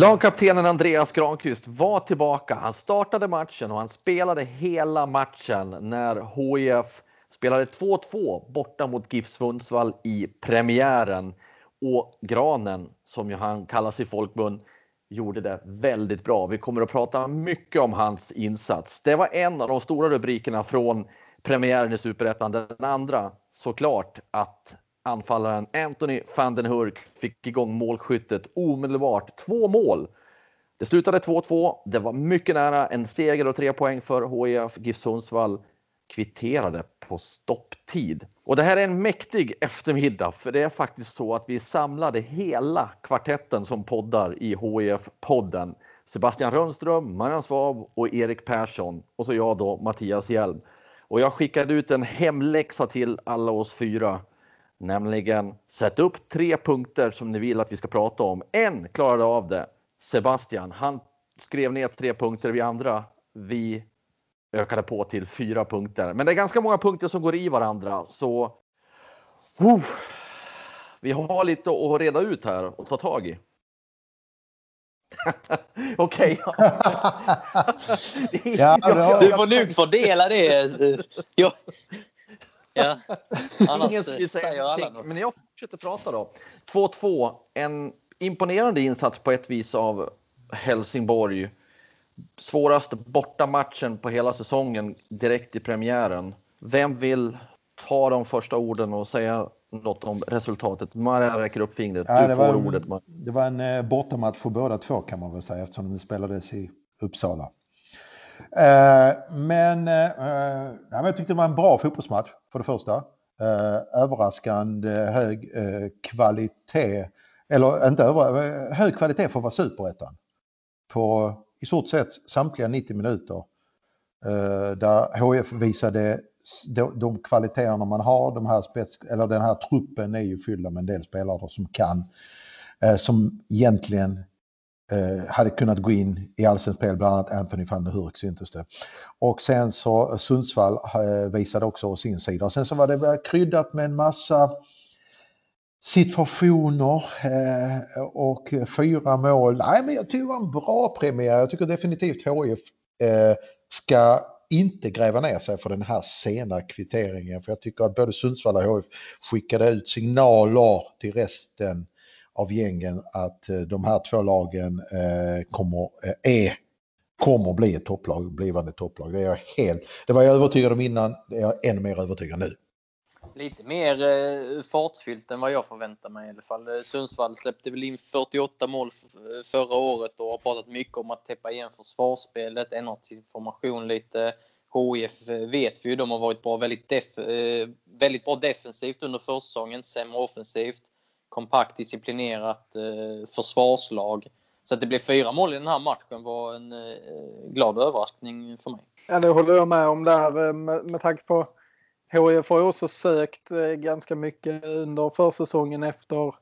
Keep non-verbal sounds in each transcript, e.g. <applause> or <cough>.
Lagkaptenen Andreas Granqvist var tillbaka. Han startade matchen och han spelade hela matchen när HIF spelade 2-2 borta mot GIF Sundsvall i premiären. Och Granen, som ju han kallas i folkmun, gjorde det väldigt bra. Vi kommer att prata mycket om hans insats. Det var en av de stora rubrikerna från premiären i Superettan. Den andra såklart att anfallaren Anthony van den Hurk fick igång målskyttet omedelbart. Två mål. Det slutade 2-2. Det var mycket nära en seger och tre poäng för HIF. GIF Sundsvall kvitterade på stopptid. Och det här är en mäktig eftermiddag, för det är faktiskt så att vi samlade hela kvartetten som poddar i HIF-podden. Sebastian Rönnström, Marianne Svab och Erik Persson och så jag då, Mattias Hjelm. Och jag skickade ut en hemläxa till alla oss fyra Nämligen sätt upp tre punkter som ni vill att vi ska prata om. En klarade av det. Sebastian, han skrev ner tre punkter. Vi andra, vi ökade på till fyra punkter. Men det är ganska många punkter som går i varandra så uh, vi har lite att reda ut här och ta tag i. <laughs> Okej. ja, <laughs> <laughs> du får nog fördela det. Jag, Ja. <laughs> Annars Ingen skulle säga något. Men jag fortsätter prata då. 2-2. En imponerande insats på ett vis av Helsingborg. Svåraste bortamatchen på hela säsongen direkt i premiären. Vem vill ta de första orden och säga något om resultatet? Maria räcker upp fingret. Ja, du får en, ordet. Det var en eh, bortamatch för båda två kan man väl säga eftersom det spelades i Uppsala. Eh, men, eh, eh jag tyckte det var en bra fotbollsmatch för det första. Eh, överraskande hög eh, kvalitet, eller inte över, hög kvalitet för att vara superettan. På i stort sett samtliga 90 minuter. Där HF visade de, de kvaliteterna man har, de här spets, eller den här truppen är ju fylld med en del spelare som kan, som egentligen Eh, hade kunnat gå in i allsvenskt spel, bland annat Anthony van der Hurk syntes det. Och sen så eh, Sundsvall eh, visade också sin sida. sen så var det kryddat med en massa situationer eh, och fyra mål. Nej, men jag tycker det var en bra premiär. Jag tycker definitivt HIF ska inte gräva ner sig för den här sena kvitteringen. För jag tycker att både Sundsvall och HIF skickade ut signaler till resten av gängen att eh, de här två lagen eh, kommer, eh, är, kommer bli ett topplag, blivande topplag. Det är jag helt, det var jag övertygad om innan, det är jag ännu mer övertygad nu. Lite mer eh, fartfyllt än vad jag förväntar mig i alla fall. Sundsvall släppte väl in 48 mål förra året och har pratat mycket om att täppa igen försvarsspelet, ändra sin formation lite. HIF vet vi ju, de har varit bra, väldigt, def, väldigt bra defensivt under försäsongen, sämre offensivt kompakt, disciplinerat eh, försvarslag. Så att det blev fyra mål i den här matchen var en eh, glad överraskning för mig. Ja, det håller jag med om där eh, med, med tanke på HIF har ju också sökt eh, ganska mycket under försäsongen efter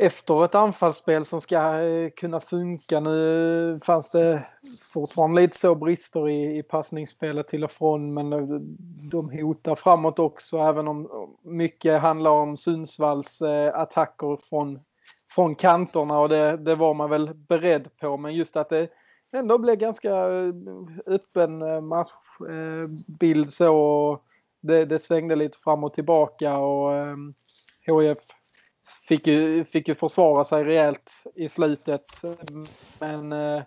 efter ett anfallsspel som ska eh, kunna funka. Nu eh, fanns det fortfarande lite så brister i, i passningsspelet till och från men eh, de hotar framåt också även om mycket handlar om Sundsvalls attacker från, från kanterna och det, det var man väl beredd på men just att det ändå blev ganska öppen matchbild så och det, det svängde lite fram och tillbaka och HIF fick ju, fick ju försvara sig rejält i slutet. Men eh,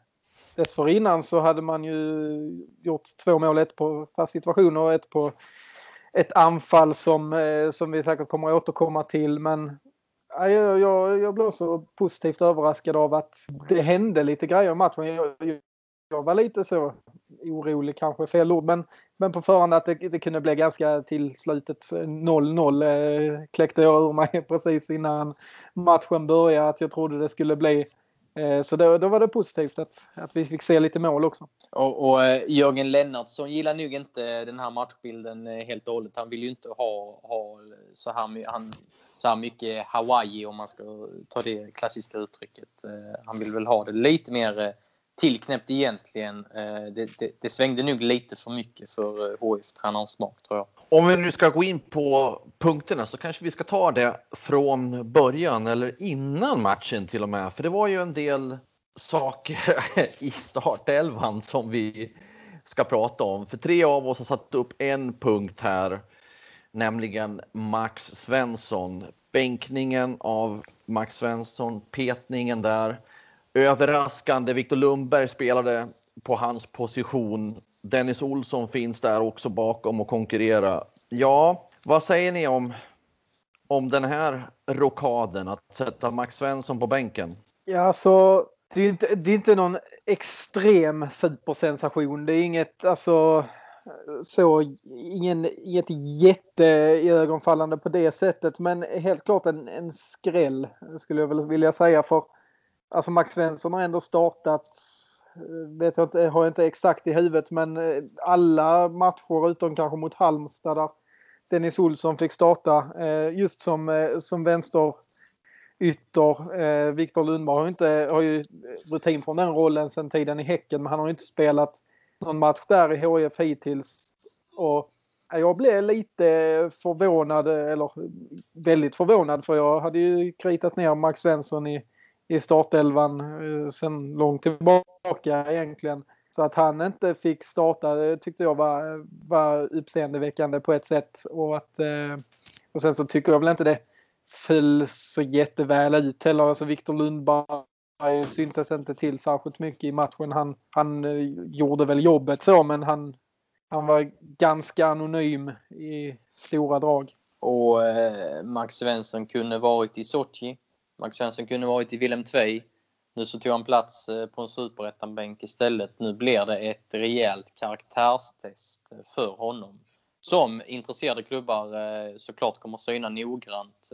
dessförinnan så hade man ju gjort två mål, ett på fast situation och ett på ett anfall som, eh, som vi säkert kommer att återkomma till. Men eh, jag, jag, jag blev så positivt överraskad av att det hände lite grejer i matchen. Jag, jag, var lite så orolig, kanske fel ord, men, men på förhand att det, det kunde bli ganska till slutet eh, 0-0 eh, kläckte jag ur mig <laughs> precis innan matchen började att jag trodde det skulle bli. Eh, så då, då var det positivt att, att vi fick se lite mål också. Och, och eh, Jörgen Lennartsson gillar nog inte den här matchbilden eh, helt och hållet. Han vill ju inte ha, ha så, här, han, så här mycket Hawaii om man ska ta det klassiska uttrycket. Han vill väl ha det lite mer tillknäppt egentligen. Eh, det, det, det, svängde nog lite för mycket för eh, HIF Tränarens smak tror jag. Om vi nu ska gå in på punkterna så kanske vi ska ta det från början eller innan matchen till och med. För det var ju en del saker <laughs> i startelvan som vi ska prata om. För tre av oss har satt upp en punkt här, nämligen Max Svensson. Bänkningen av Max Svensson, petningen där överraskande. Viktor Lundberg spelade på hans position. Dennis Olsson finns där också bakom och konkurrera. Ja, vad säger ni om, om den här rokaden att sätta Max Svensson på bänken? Ja, alltså, det är inte, det är inte någon extrem supersensation. Det är inget, alltså, så, ingen, inget jätteögonfallande på det sättet, men helt klart en, en skräll skulle jag väl vilja säga. för Alltså Max Svensson har ändå startat, eh, vet jag inte, eh, har jag inte exakt i huvudet, men eh, alla matcher utom kanske mot Halmstad där Dennis Olsson fick starta just som, som vänster ytter. Viktor Lundberg har, inte, har ju rutin från den rollen sedan tiden i Häcken, men han har inte spelat någon match där i HIF hittills. Och jag blev lite förvånad, eller väldigt förvånad, för jag hade ju kritat ner Max Svensson i i startelvan eh, sen långt tillbaka egentligen. Så att han inte fick starta det tyckte jag var, var uppseendeväckande på ett sätt. Och, att, eh, och sen så tycker jag väl inte det föll så jätteväl ut heller. Alltså Viktor Lundberg syntes inte till särskilt mycket i matchen. Han, han eh, gjorde väl jobbet så men han, han var ganska anonym i stora drag. Och eh, Max Svensson kunde varit i Sochi Max Svensson kunde varit i Willem Tvei. Nu så tog han plats eh, på en superettan-bänk istället. Nu blir det ett rejält karaktärstest eh, för honom. Som intresserade klubbar eh, såklart kommer syna noggrant.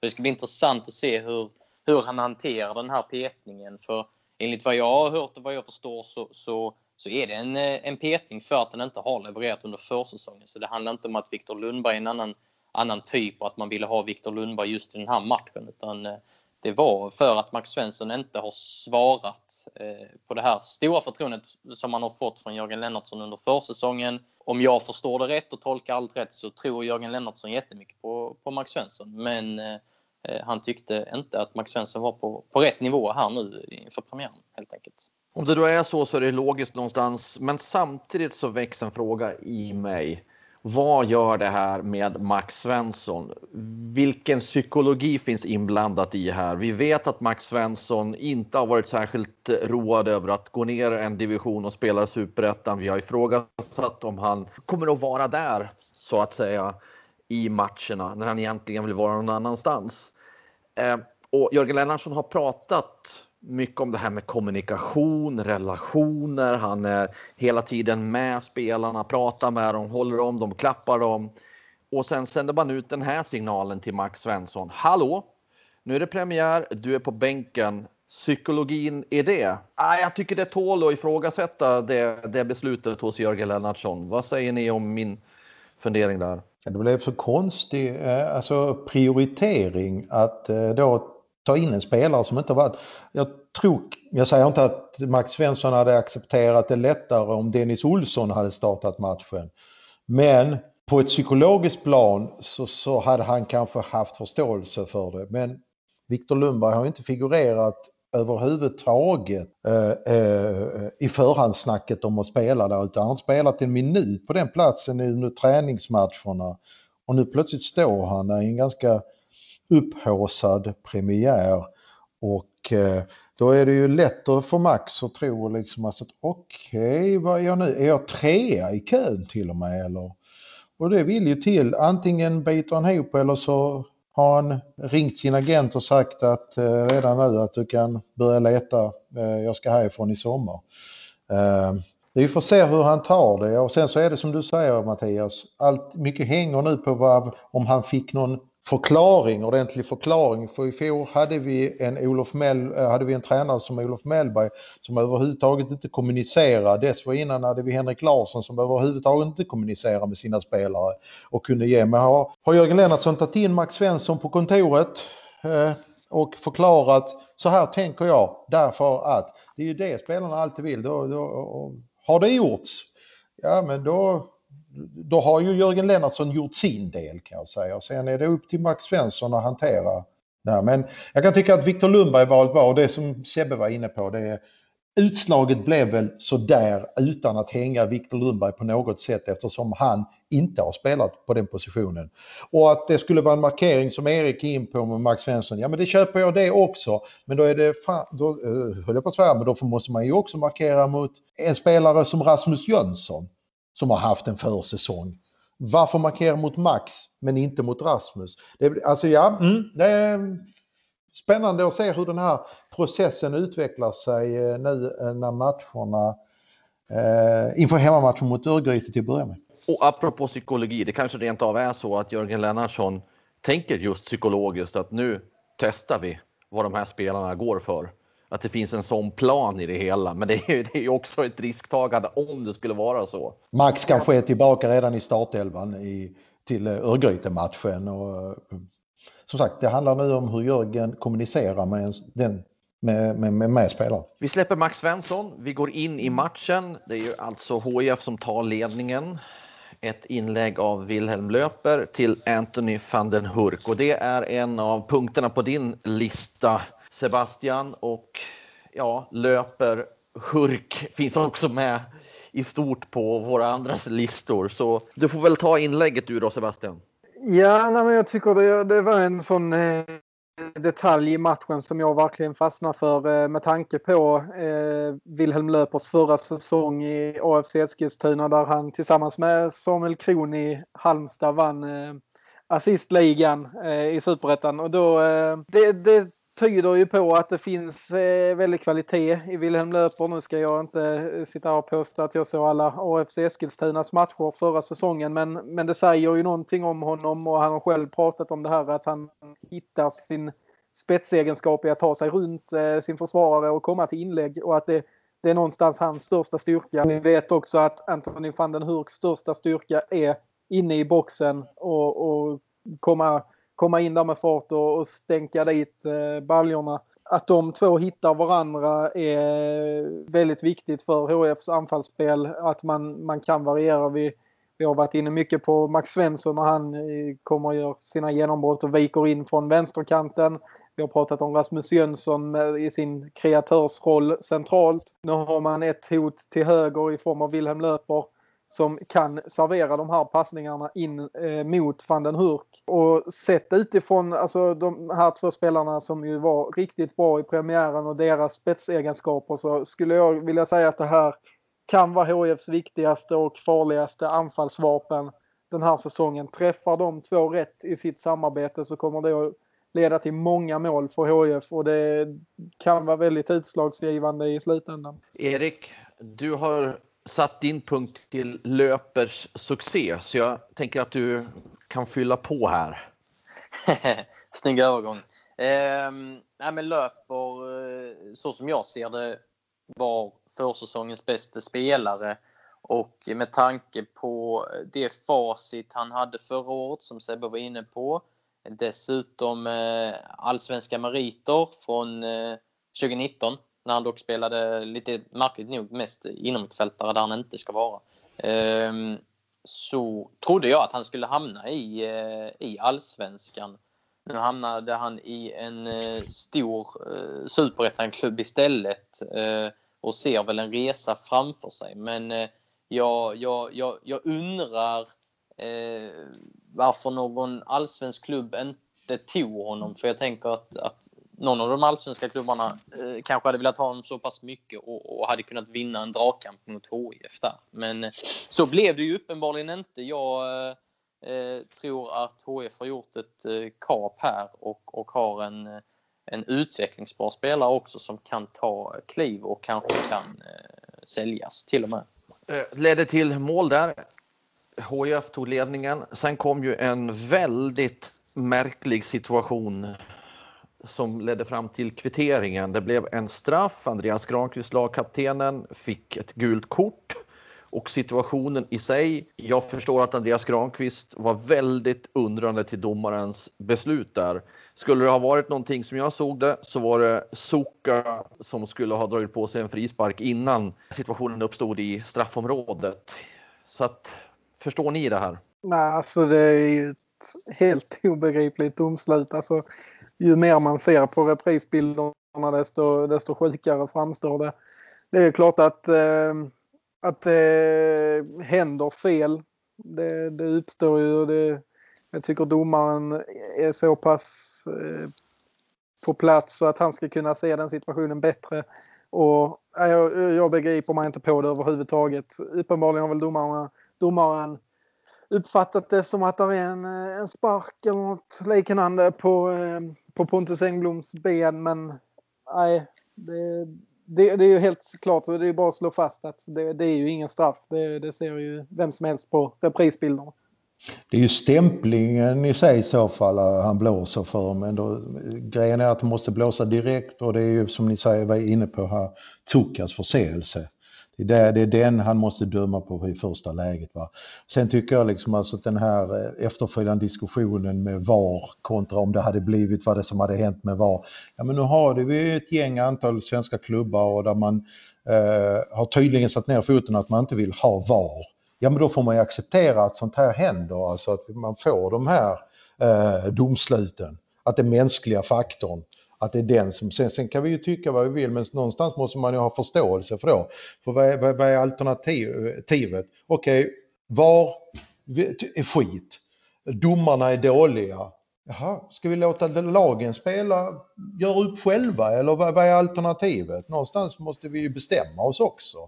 Det ska bli intressant att se hur, hur han hanterar den här petningen. För enligt vad jag har hört och vad jag förstår så, så, så är det en, en petning för att han inte har levererat under försäsongen. Så det handlar inte om att Viktor Lundberg är en annan, annan typ och att man ville ha Viktor Lundberg just i den här matchen. Utan det var för att Max Svensson inte har svarat eh, på det här stora förtroendet som han har fått från Jörgen Lennartsson under försäsongen. Om jag förstår det rätt och tolkar allt rätt så tror Jörgen Lennartsson jättemycket på, på Max Svensson. Men eh, eh han tyckte inte att Max Svensson var på, på rätt nivå här nu inför premiären helt enkelt. Om det då är så så är det logiskt någonstans. Men samtidigt så väcks en fråga i mig. Vad gör det här med Max Svensson? Vilken psykologi finns inblandat i här? Vi vet att Max Svensson inte har varit särskilt road över att gå ner en division och spela superettan. Vi har ifrågasatt om han kommer att vara där så att säga i matcherna när han egentligen vill vara någon annanstans. Eh, och Jörgen Lennartsson har pratat mycket om det här med kommunikation, relationer. Han är hela tiden med spelarna, pratar med dem, håller om dem, klappar dem. Och sen sänder man ut den här signalen till Max Svensson. Hallå! Nu är det premiär, du är på bänken. Psykologin i det? Ah, jag tycker det tål att ifrågasätta det, det beslutet hos Jörgen Lennartsson. Vad säger ni om min fundering där? Det blev så konstig eh, alltså prioritering att eh, då ta in en spelare som inte har varit... Jag tror, jag säger inte att Max Svensson hade accepterat det lättare om Dennis Olsson hade startat matchen. Men på ett psykologiskt plan så, så hade han kanske haft förståelse för det. Men Viktor Lundberg har inte figurerat överhuvudtaget eh, eh, i förhandssnacket om att spela där utan han har spelat en minut på den platsen under träningsmatcherna. Och nu plötsligt står han i en ganska upphåsad premiär och eh, då är det ju lättare för Max att tro liksom att okej, okay, vad är jag nu? Är jag trea i kön till och med eller? Och det vill ju till, antingen biter han ihop eller så har han ringt sin agent och sagt att eh, redan nu att du kan börja leta, eh, jag ska härifrån i sommar. Eh, vi får se hur han tar det och sen så är det som du säger Mattias, allt mycket hänger nu på vad, om han fick någon förklaring, ordentlig förklaring. För i fjol hade vi en, Olof Mell, eh, hade vi en tränare som Olof Mellberg som överhuvudtaget inte kommunicerade. Dessförinnan hade vi Henrik Larsson som överhuvudtaget inte kommunicerade med sina spelare och kunde ge. Men har, har Jörgen Lennartsson tagit in Max Svensson på kontoret eh, och förklarat så här tänker jag därför att det är ju det spelarna alltid vill. Då, då, har det gjorts, ja men då då har ju Jörgen Lennartsson gjort sin del kan jag säga. Sen är det upp till Max Svensson att hantera det här. Men jag kan tycka att Viktor Lundberg var bra och det som Sebbe var inne på det är Utslaget blev väl sådär utan att hänga Viktor Lundberg på något sätt eftersom han inte har spelat på den positionen. Och att det skulle vara en markering som Erik är in på med Max Svensson, ja men det köper jag det också. Men då är det, fan, då eh, höll jag på att svära, men då måste man ju också markera mot en spelare som Rasmus Jönsson som har haft en försäsong. Varför markera mot Max men inte mot Rasmus? Det, alltså ja, mm, det är spännande att se hur den här processen utvecklar sig eh, nu eh, när matcherna eh, inför hemmamatchen mot Örgryte till att börja med. Och apropå psykologi, det kanske rent av är så att Jörgen Lennartsson tänker just psykologiskt att nu testar vi vad de här spelarna går för att det finns en sån plan i det hela. Men det är, det är också ett risktagande om det skulle vara så. Max kanske är tillbaka redan i startelvan i, till Örgryte-matchen. Och, som sagt, det handlar nu om hur Jörgen kommunicerar med, den, med, med, med, med spelaren. Vi släpper Max Svensson. Vi går in i matchen. Det är ju alltså HIF som tar ledningen. Ett inlägg av Wilhelm Löper till Anthony van den Hurk och det är en av punkterna på din lista Sebastian och ja, löper Hurk finns också med i stort på våra andras listor. Så du får väl ta inlägget du då Sebastian. Ja, nej, men jag tycker det, det var en sån eh, detalj i matchen som jag verkligen fastnar för eh, med tanke på eh, Wilhelm Löpers förra säsong i AFC Eskilstuna där han tillsammans med Samuel Kron i Halmstad vann eh, assistligan eh, i superettan. Och då, eh, det, det tyder ju på att det finns eh, väldigt kvalitet i Wilhelm Löper. Nu ska jag inte eh, sitta här och påstå att jag såg alla AFC Eskilstunas matcher förra säsongen men, men det säger ju någonting om honom och han har själv pratat om det här att han hittar sin spetsegenskap i att ta sig runt eh, sin försvarare och komma till inlägg och att det, det är någonstans hans största styrka. Vi vet också att Anthony van den Hurks största styrka är inne i boxen och, och komma komma in där med fart och, och stänka dit eh, baljorna. Att de två hittar varandra är väldigt viktigt för HFs anfallsspel. Att man, man kan variera. Vi, vi har varit inne mycket på Max Svensson när han eh, kommer och gör sina genombrott och viker in från vänsterkanten. Vi har pratat om Rasmus Jönsson i sin kreatörsroll centralt. Nu har man ett hot till höger i form av Wilhelm Löper som kan servera de här passningarna in eh, mot van den Hurk. Och sett utifrån alltså, de här två spelarna som ju var riktigt bra i premiären och deras spetsegenskaper så skulle jag vilja säga att det här kan vara HIFs viktigaste och farligaste anfallsvapen den här säsongen. Träffar de två rätt i sitt samarbete så kommer det att leda till många mål för HIF och det kan vara väldigt utslagsgivande i slutändan. Erik, du har satt din punkt till löpers succé, så jag tänker att du kan fylla på här. <laughs> Snygg övergång. Eh, nej, men löper, eh, så som jag ser det, var försäsongens bästa spelare. Och med tanke på det facit han hade förra året, som Sebbe var inne på, dessutom eh, allsvenska meriter från eh, 2019 när han dock spelade lite märkligt nog mest inom där han inte ska vara. Ehm, så trodde jag att han skulle hamna i, eh, i allsvenskan. Nu hamnade han i en eh, stor eh, superettan-klubb istället eh, och ser väl en resa framför sig. Men eh, jag, jag, jag, jag undrar eh, varför någon allsvensk klubb inte tog honom. För jag tänker att, att någon av de allsvenska klubbarna eh, kanske hade velat ha honom så pass mycket och, och, hade kunnat vinna en dragkamp mot HIF där. Men eh, så blev det ju uppenbarligen inte. Jag eh, eh tror att HIF har gjort ett eh, kap här och, och har en, eh, en utvecklingsbar spelare också som kan ta kliv och kanske kan eh, säljas till och med. Eh, ledde till mål där. HIF tog ledningen. Sen kom ju en väldigt märklig situation som ledde fram till kvitteringen. Det blev en straff. Andreas Granqvist, lagkaptenen, fick ett gult kort och situationen i sig. Jag förstår att Andreas Granqvist var väldigt undrande till domarens beslut där. Skulle det ha varit någonting som jag såg det så var det Soka som skulle ha dragit på sig en frispark innan situationen uppstod i straffområdet. Så att, förstår ni det här? Nej, alltså det är ju ett helt obegripligt domslut. Alltså, ju mer man ser på reprisbilderna desto, desto sjukare framstår det. Det är klart att eh, att det händer fel. Det, det uppstår ju. Det, jag tycker domaren är så pass eh, på plats så att han ska kunna se den situationen bättre. Och eh, jag, jag begriper mig inte på det överhuvudtaget. Uppenbarligen har väl domaren, domaren uppfattat det som att det är en, eh, en spark eller något liknande på, eh, på Pontus Engbloms ben. Men nej, det, det, det, är ju helt klart, det är bara att slå fast att det, det är ju ingen straff. Det, det, ser ju vem som helst på reprisbilderna. Det är ju stämplingen i sig i så fall han blåser för, men då, grejen är att han måste blåsa direkt och det är ju som ni säger, var inne på här, Tukas förseelse. Det är, där, det är den han måste döma på i första läget. Va? Sen tycker jag liksom alltså att den här eh, efterföljande diskussionen med VAR kontra om det hade blivit vad det som hade hänt med VAR. Ja men nu har vi ett gäng antal svenska klubbar och där man eh, har tydligen satt ner foten att man inte vill ha VAR. Ja men då får man ju acceptera att sånt här händer, alltså att man får de här eh, domsluten. Att den mänskliga faktorn att det är den som, sen, sen kan vi ju tycka vad vi vill men någonstans måste man ju ha förståelse för då. För vad är, vad, är alternativet? Okej, okay, VAR är skit. Domarna är dåliga. Jaha, ska vi låta lagen spela, göra upp själva eller vad, vad är alternativet? Någonstans måste vi ju bestämma oss också.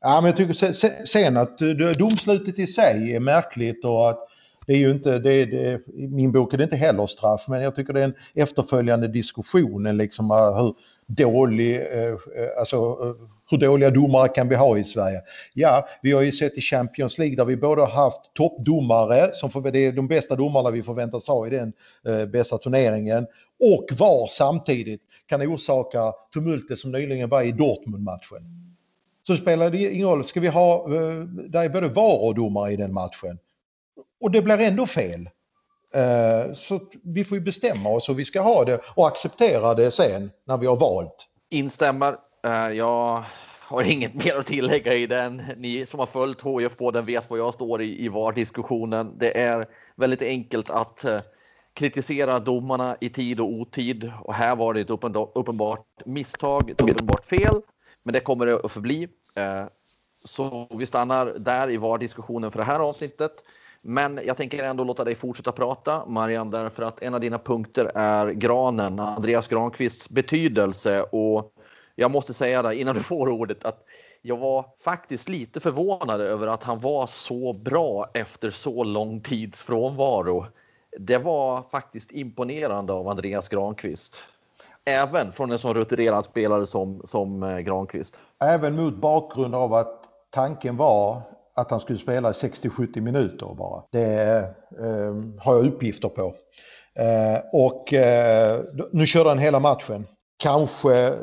Ja, men jag tycker sen att eh, domslutet i sig är märkligt och att det är ju inte, det, det, i min bok är det inte heller straff, men jag tycker det är en efterföljande diskussion liksom eh, hur dålig, eh, eh, alltså hur dåliga domare kan vi ha i Sverige? Ja, vi har ju sett i Champions League där vi både har haft toppdomare, som för, det är de bästa domarna vi förväntas ha i den eh, bästa turneringen, och VAR samtidigt kan orsaka tumultet som nyligen var i Dortmund-matchen. Så spelar det ingen roll, ska vi ha, där är både VAR och domare i den matchen. Och det blir ändå fel. Eh, så vi får ju bestämma oss hur vi ska ha det och acceptera det sen när vi har valt. Instämmer. Eh, jag har inget mer att tillägga i den. Ni som har följt HIF på den vet var jag står i, i VAR-diskussionen. Det är väldigt enkelt att eh, kritisera domarna i tid och otid och här var det ett uppenbart misstag, ett uppenbart fel, men det kommer det att förbli. Så vi stannar där i VAR-diskussionen för det här avsnittet. Men jag tänker ändå låta dig fortsätta prata, Marianne, därför att en av dina punkter är granen, Andreas Granqvists betydelse. Och jag måste säga det innan du <laughs> får ordet att jag var faktiskt lite förvånad över att han var så bra efter så lång tids frånvaro. Det var faktiskt imponerande av Andreas Granqvist. Även från en så rutinerad spelare som, som eh, Granqvist. Även mot bakgrund av att tanken var att han skulle spela 60-70 minuter bara. Det eh, har jag uppgifter på. Eh, och eh, nu körde han hela matchen. Kanske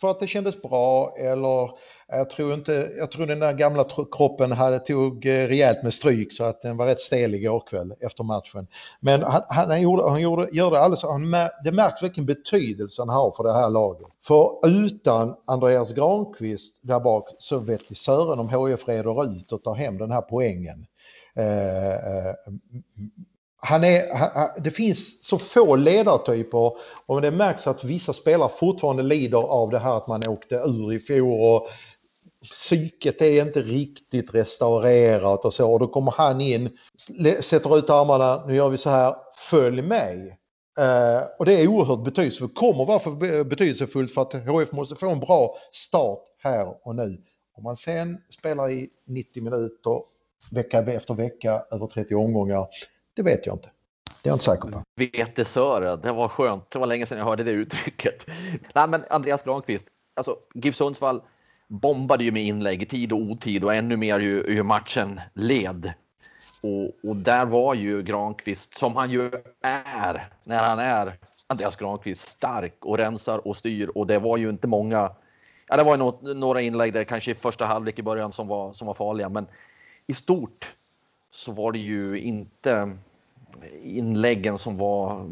för att det kändes bra eller eh, jag tror inte, jag tror den där gamla kroppen hade tog eh, rejält med stryk så att den var rätt stel igår kväll efter matchen. Men han, han, gjorde, han gjorde, gör det alldeles, han, det märks vilken betydelse han har för det här laget. För utan Andreas Granqvist där bak så vet i Sören om HIF reder ut och tar hem den här poängen. Eh, eh, han är, han, det finns så få ledartyper och det märks att vissa spelare fortfarande lider av det här att man åkte ur i fjol och psyket är inte riktigt restaurerat och så. Och då kommer han in, sätter ut armarna, nu gör vi så här, följ mig. Uh, och det är oerhört betydelsefullt, kommer vara för eh, betydelsefullt för att HF måste få en bra start här och nu. Om man sen spelar i 90 minuter vecka efter vecka över 30 omgångar, det vet jag inte. Det är jag inte säker på. Vetesöre, det var skönt. Det var länge sedan jag hörde det uttrycket. Nej, men Andreas Granqvist, alltså GIF Sundsvall bombade ju med inlägg i tid och otid och ännu mer ju, ju matchen led. Och, och, där var ju Granqvist, som han ju är när han är Andreas Granqvist, stark och rensar och styr. Och det var ju inte många, ja det var ju några inlägg där kanske i första halvlek i början som var, som var farliga, men i stort så var det ju inte inläggen som var...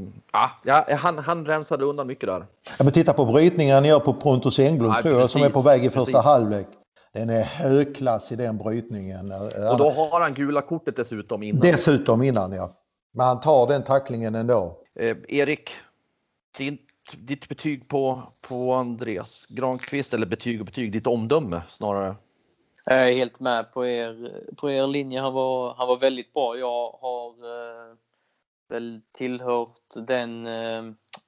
Ja, han, han rensade undan mycket där. Ja, men titta på brytningen han gör på Pontus Engblom ja, tror jag, som är på väg i första precis. halvlek. Den är högklass i den brytningen. Och då har han gula kortet dessutom innan. Dessutom innan, ja. Men han tar den tacklingen ändå. Eh, Erik, ditt, ditt betyg på, på Andreas Granqvist, eller betyg och betyg, ditt omdöme snarare? Jag är helt med på er, på er linje. Han var, han var väldigt bra. Jag har eh, väl tillhört den eh,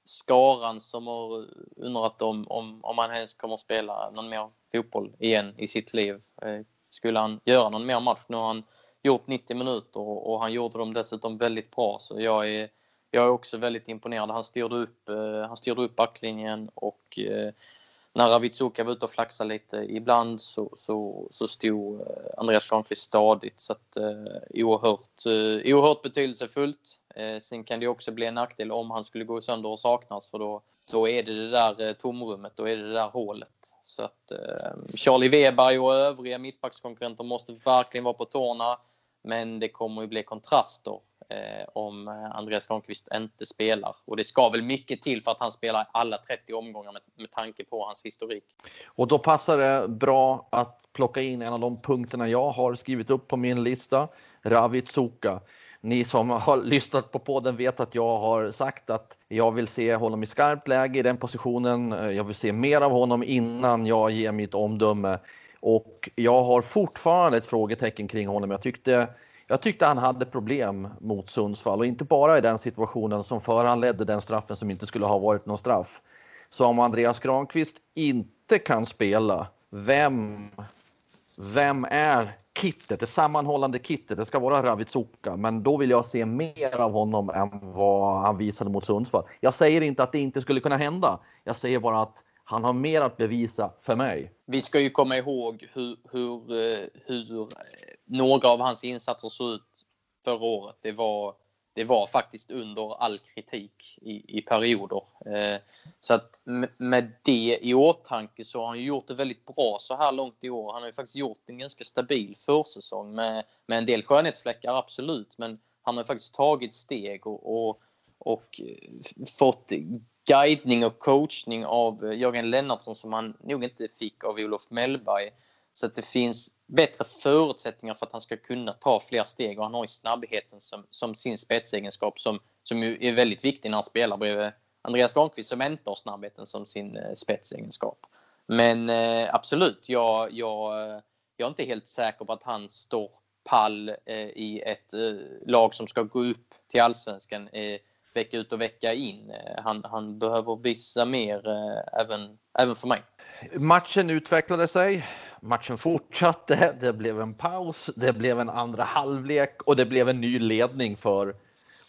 skaran som har undrat om, om, om han ens kommer att spela någon mer fotboll igen i sitt liv. Eh, skulle han göra någon mer match? Nu har han gjort 90 minuter och, och han gjorde dem dessutom väldigt bra. Så jag är, jag är också väldigt imponerad. Han styrde upp, eh, han styrde upp backlinjen och eh, när Ravitsuka var ute och flaxade lite ibland så, så, så stod eh, Andreas Granqvist stadigt. Så att, eh, oerhört, eh, oerhört betydelsefullt. Eh, sen kan det också bli en nackdel om han skulle gå sönder och saknas för då, då är det det där eh, tomrummet, då är det det där hålet. Så att eh, Charlie Weberg och övriga mittbackskonkurrenter måste verkligen vara på tårna. Men det kommer ju bli kontraster eh, om eh, Andreas Granqvist inte spelar. Och det ska väl mycket till för att han spelar alla 30 omgångar med, med tanke på hans historik. Och då passar det bra att plocka in en av de punkterna jag har skrivit upp på min lista, Ravit Suka. Ni som har <laughs> lyssnat på podden vet att jag har sagt att jag vill se honom i skarpt läge i den positionen. Eh, jag vill se mer av honom innan jag ger mitt omdöme. Och jag har fortfarande ett frågetecken kring honom. Jag tyckte, jag tyckte han hade problem mot Sundsvall och inte bara i den situationen som föranledde den straffen som inte skulle ha varit någon straff. Så om Andreas Granqvist inte kan spela, vem, vem är kittet, det sammanhållande kittet, det ska vara Ravitsuka, men då vill jag se mer av honom än vad han visade mot Sundsvall. Jag säger inte att det inte skulle kunna hända. Jag säger bara att han har mer att bevisa för mig. Vi ska ju komma ihåg hur, hur, eh, hur eh, några av hans insatser såg ut förra året. Det var det var faktiskt under all kritik i, i perioder. Eh, så att med det i åtanke så har han gjort det väldigt bra så här långt i år. Han har ju faktiskt gjort en ganska stabil försäsong med, med en del skönhetsfläckar, absolut. Men han har faktiskt tagit steg och, och, och fått guidning och coachning av Jörgen Lennartsson som han nog inte fick av Olof Mellberg. Så att det finns bättre förutsättningar för att han ska kunna ta fler steg och han har ju snabbheten som, som sin spetsegenskap som, som ju är väldigt viktig när han spelar bredvid Andreas Granqvist som inte har snabbheten som sin eh, spetsegenskap. Men eh, absolut, jag, jag, jag är inte helt säker på att han står pall eh, i ett eh, lag som ska gå upp till allsvenskan eh, vecka ut och vecka in. Eh, han, han behöver visa mer eh, även, även för mig. Matchen utvecklade sig. Matchen fortsatte. Det blev en paus. Det blev en andra halvlek och det blev en ny ledning för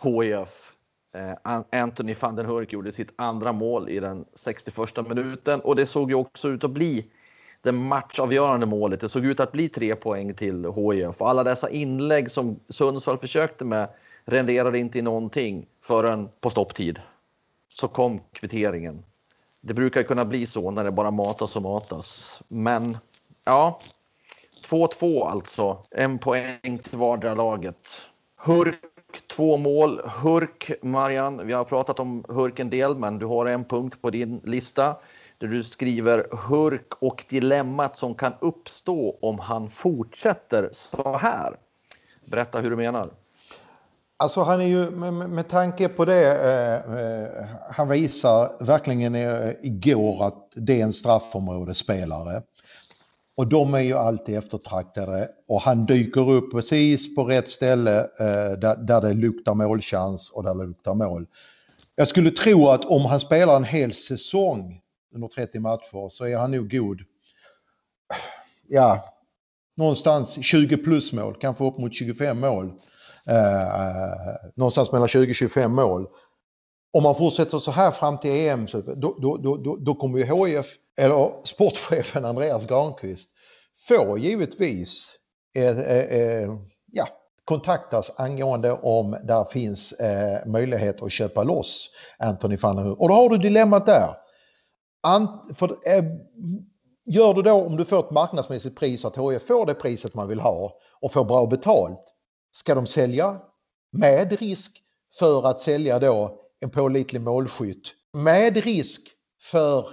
HIF. Eh, Anthony van den Hurk gjorde sitt andra mål i den 61 minuten och det såg ju också ut att bli det matchavgörande målet. Det såg ut att bli tre poäng till HIF och alla dessa inlägg som Sundsvall försökte med renderade inte i någonting förrän på stopptid. Så kom kvitteringen det brukar kunna bli så när det bara matas och matas. Men ja, 2-2 alltså. En poäng till vardera laget. Hurk två mål. Hurk, Marian, vi har pratat om Hurk en del, men du har en punkt på din lista där du skriver Hurk och dilemmat som kan uppstå om han fortsätter så här. Berätta hur du menar. Alltså han är ju, med, med tanke på det, eh, eh, han visar verkligen eh, igår att det är en straffområdesspelare. Och de är ju alltid eftertraktade och han dyker upp precis på rätt ställe eh, där, där det luktar målchans och där det luktar mål. Jag skulle tro att om han spelar en hel säsong under 30 matcher så är han nog god. Ja, någonstans 20 plus mål, kanske upp mot 25 mål. Eh, eh, någonstans mellan 20-25 mål. Om man fortsätter så här fram till EM så då, då, då, då kommer ju HIF, eller sportchefen Andreas Granqvist, få givetvis eh, eh, ja, kontaktas angående om där finns eh, möjlighet att köpa loss Anthony van der Och då har du dilemmat där. Ant, för, eh, gör du då om du får ett marknadsmässigt pris att HIF får det priset man vill ha och får bra betalt. Ska de sälja med risk för att sälja då en pålitlig målskytt med risk för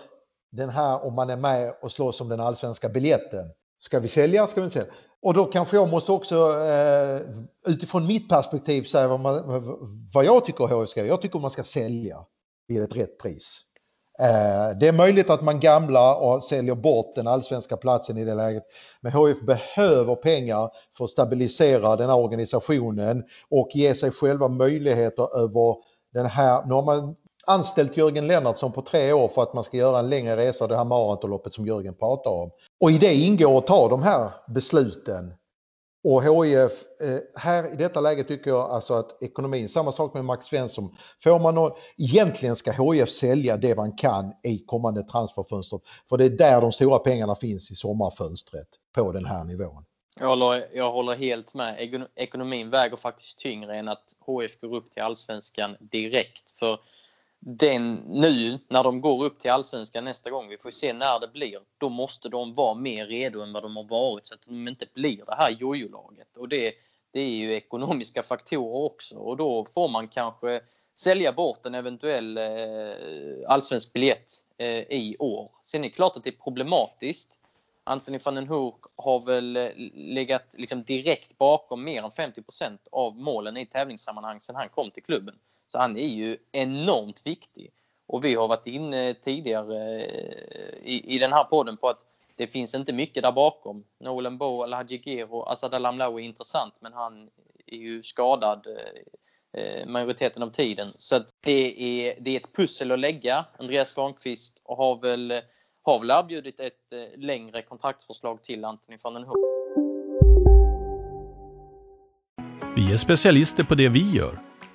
den här om man är med och slåss om den allsvenska biljetten. Ska vi sälja? Ska vi inte sälja? Och då kanske jag måste också eh, utifrån mitt perspektiv säga vad, man, vad jag tycker HF ska Jag tycker man ska sälja vid ett rätt pris. Eh, det är möjligt att man gamlar och säljer bort den allsvenska platsen i det läget. Men HF behöver pengar för att stabilisera den här organisationen och ge sig själva möjligheter över den här, nu har man anställt Jörgen Lennartsson på tre år för att man ska göra en längre resa, det här maratonloppet som Jörgen pratar om. Och i det ingår att ta de här besluten. Och HIF, eh, här i detta läge tycker jag alltså att ekonomin, samma sak med Max Svensson, får man någon, egentligen ska HIF sälja det man kan i kommande transferfönster. För det är där de stora pengarna finns i sommarfönstret på den här nivån. Jag håller, jag håller helt med. Ekonomin väger faktiskt tyngre än att HIF går upp till allsvenskan direkt. För den nu när de går upp till allsvenskan nästa gång, vi får se när det blir, då måste de vara mer redo än vad de har varit så att de inte blir det här jojolaget. Och det, det är ju ekonomiska faktorer också och då får man kanske sälja bort en eventuell eh, allsvensk biljett eh, i år. Sen är det klart att det är problematiskt. Anthony van den Hoek har väl eh, legat liksom direkt bakom mer än 50% av målen i tävlingssammanhang sedan han kom till klubben. Så han är ju enormt viktig. Och vi har varit inne tidigare eh, i, i den här podden på att det finns inte mycket där bakom. Nolan Bo, Alhaji Gero, Asad Alamlawi är intressant men han är ju skadad eh, eh majoriteten av tiden. Så det, är, det är ett pussel att lägga. Andreas Granqvist har väl, har väl erbjudit ett eh, längre kontraktsförslag till Anthony van den Hoek. Vi är specialister på det vi gör,